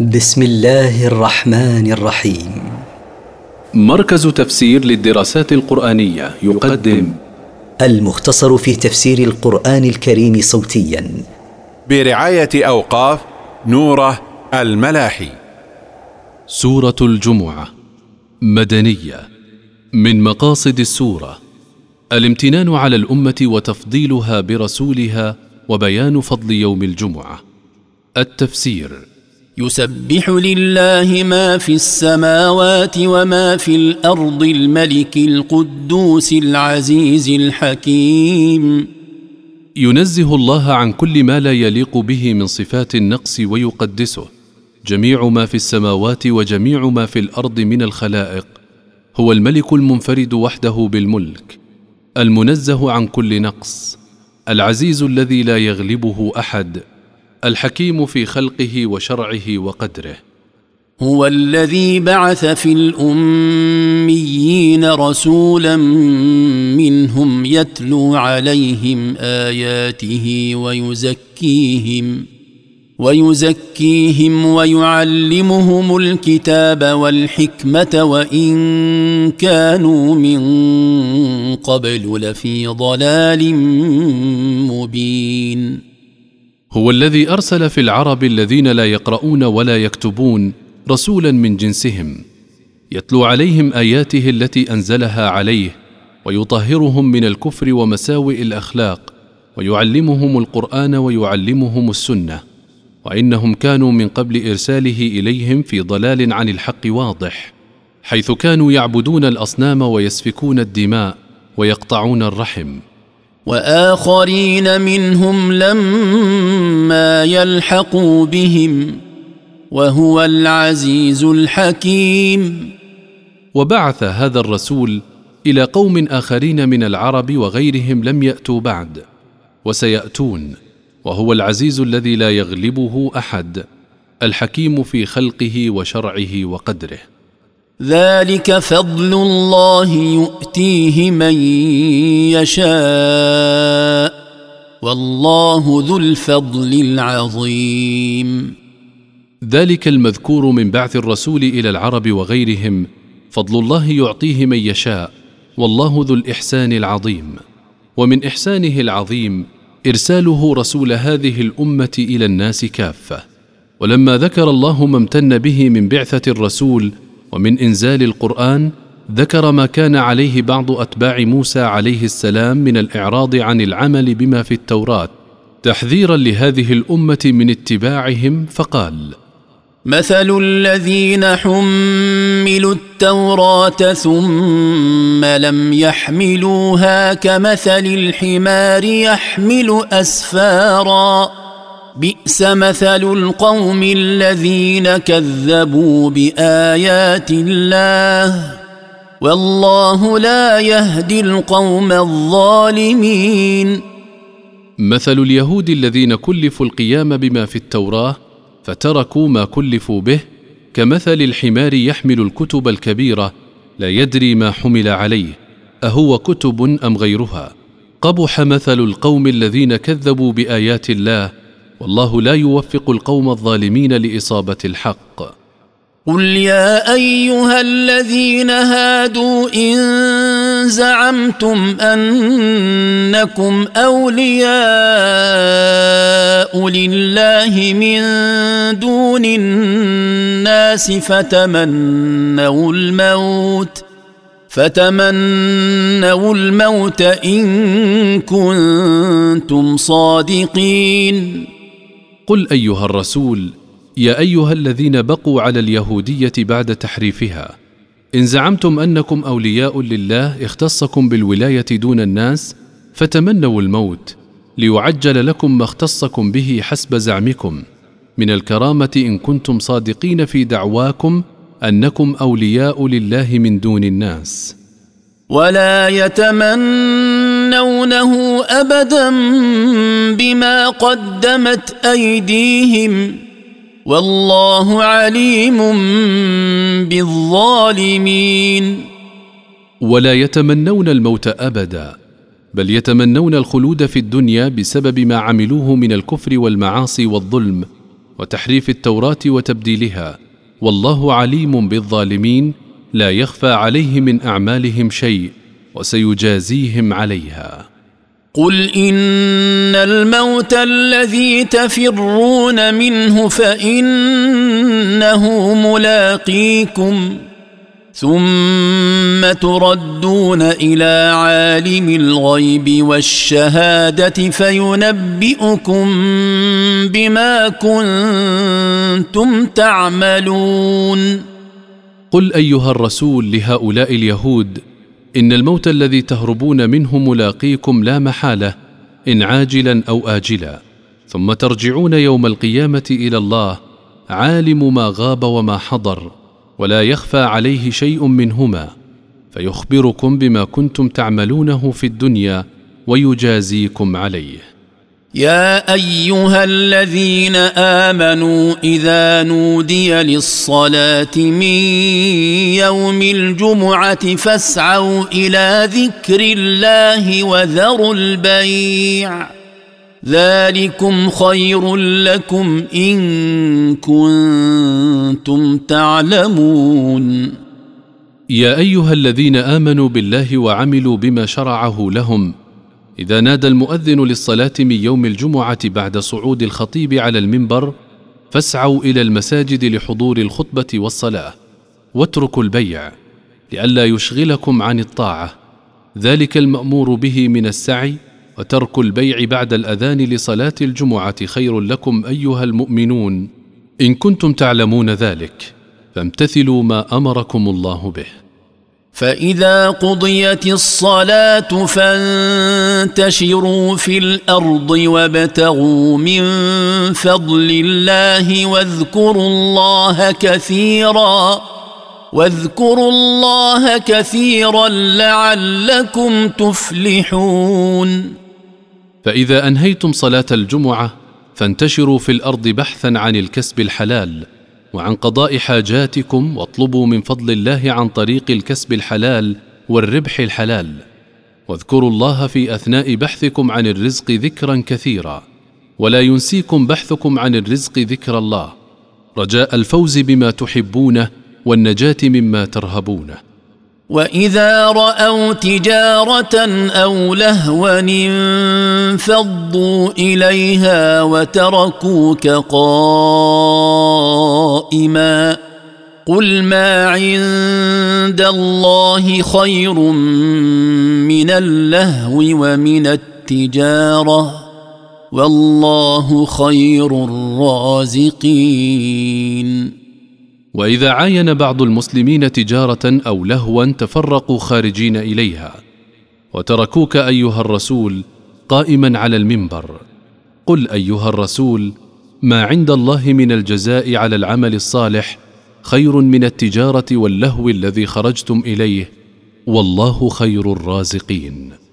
بسم الله الرحمن الرحيم. مركز تفسير للدراسات القرآنية يقدم. المختصر في تفسير القرآن الكريم صوتيا. برعاية أوقاف نوره الملاحي. سورة الجمعة. مدنية. من مقاصد السورة. الامتنان على الأمة وتفضيلها برسولها وبيان فضل يوم الجمعة. التفسير. يسبح لله ما في السماوات وما في الأرض الملك القدوس العزيز الحكيم. ينزه الله عن كل ما لا يليق به من صفات النقص ويقدسه. جميع ما في السماوات وجميع ما في الأرض من الخلائق. هو الملك المنفرد وحده بالملك. المنزه عن كل نقص. العزيز الذي لا يغلبه أحد. الحكيم في خلقه وشرعه وقدره. هو الذي بعث في الأميين رسولا منهم يتلو عليهم آياته ويزكيهم ويزكيهم ويعلمهم الكتاب والحكمة وإن كانوا من قبل لفي ضلال مبين. هو الذي أرسل في العرب الذين لا يقرؤون ولا يكتبون رسولا من جنسهم يتلو عليهم آياته التي أنزلها عليه ويطهرهم من الكفر ومساوئ الأخلاق ويعلمهم القرآن ويعلمهم السنة وإنهم كانوا من قبل إرساله إليهم في ضلال عن الحق واضح حيث كانوا يعبدون الأصنام ويسفكون الدماء ويقطعون الرحم. وآخرين منهم لما يلحقوا بهم وهو العزيز الحكيم. وبعث هذا الرسول إلى قوم آخرين من العرب وغيرهم لم يأتوا بعد وسيأتون وهو العزيز الذي لا يغلبه أحد الحكيم في خلقه وشرعه وقدره. ذلك فضل الله يؤتيه من يشاء والله ذو الفضل العظيم. ذلك المذكور من بعث الرسول إلى العرب وغيرهم فضل الله يعطيه من يشاء والله ذو الإحسان العظيم. ومن إحسانه العظيم إرساله رسول هذه الأمة إلى الناس كافة. ولما ذكر الله ما امتن به من بعثة الرسول ومن إنزال القرآن ذكر ما كان عليه بعض أتباع موسى عليه السلام من الإعراض عن العمل بما في التوراة تحذيرا لهذه الأمة من اتباعهم فقال مثل الذين حملوا التوراة ثم لم يحملوها كمثل الحمار يحمل اسفارا. بئس مثل القوم الذين كذبوا بآيات الله والله لا يهدي القوم الظالمين. مثل اليهود الذين كلفوا القيام بما في التوراة فتركوا ما كلفوا به كمثل الحمار يحمل الكتب الكبيرة لا يدري ما حمل عليه أهو كتب أم غيرها؟ قبح مثل القوم الذين كذبوا بآيات الله والله لا يوفق القوم الظالمين لإصابة الحق. قل يا أيها الذين هادوا إن زعمتم أنكم أولياء لله من دون الناس فتمنوا الموت فتمنوا الموت إن كنتم صادقين. قل أيها الرسول يا أيها الذين بقوا على اليهودية بعد تحريفها إن زعمتم أنكم أولياء لله اختصكم بالولاية دون الناس فتمنوا الموت ليعجل لكم ما اختصكم به حسب زعمكم. من الكرامة إن كنتم صادقين في دعواكم أنكم أولياء لله من دون الناس. ولا يتمنونه ابدا بما قدمت ايديهم والله عليم بالظالمين ولا يتمنون الموت ابدا بل يتمنون الخلود في الدنيا بسبب ما عملوه من الكفر والمعاصي والظلم وتحريف التوراه وتبديلها والله عليم بالظالمين لا يخفى عليه من اعمالهم شيء. وسيجازيهم عليها. قل إن الموت الذي تفرون منه فإنه ملاقيكم ثم تردون إلى عالم الغيب والشهادة فينبئكم بما كنتم تعملون. قل أيها الرسول لهؤلاء اليهود إن الموت الذي تهربون منه ملاقيكم لا محالة إن عاجلا أو اجلا. ثم ترجعون يوم القيامة إلى الله عالم ما غاب وما حضر ولا يخفى عليه شيء منهما. فيخبركم بما كنتم تعملونه في الدنيا ويجازيكم عليه. يا أيها الذين آمنوا إذا نودي للصلاة من يوم الجمعة فاسعوا إلى ذكر الله وذروا البيع. ذلكم خير لكم إن كنتم تعلمون. يا أيها الذين آمنوا بالله وعملوا بما شرعه لهم إذا نادى المؤذن للصلاة من يوم الجمعة بعد صعود الخطيب على المنبر فاسعوا إلى المساجد لحضور الخطبة والصلاة واتركوا البيع لئلا يشغلكم عن الطاعة. ذلك المأمور به من السعي وترك البيع بعد الأذان لصلاة الجمعة خير لكم أيها المؤمنون. إن كنتم تعلمون ذلك فامتثلوا ما أمركم الله به. فإذا قضيت الصلاة فانتشروا في الأرض وابتغوا من فضل الله واذكروا الله كثيرا واذكروا الله كثيرا لعلكم تفلحون. فإذا أنهيتم صلاة الجمعة فانتشروا في الأرض بحثا عن الكسب الحلال وعن قضاء حاجاتكم واطلبوا من فضل الله عن طريق الكسب الحلال والربح الحلال. واذكروا الله في أثناء بحثكم عن الرزق ذكرا كثيرا. ولا ينسيكم بحثكم عن الرزق ذكر الله. رجاء الفوز بما تحبونه والنجاة مما ترهبونه. وإذا رأوا تجارة أو لهوا انفضوا إليها وتركوك قائما قل ما عند الله خير من اللهو ومن التجارة والله خير الرازقين. وإذا عاين بعض المسلمين تجارة أو لهوا تفرقوا خارجين إليها وتركوك أيها الرسول قائما على المنبر. قل أيها الرسول ما عند الله من الجزاء على العمل الصالح خير من التجارة واللهو الذي خرجتم إليه والله خير الرازقين.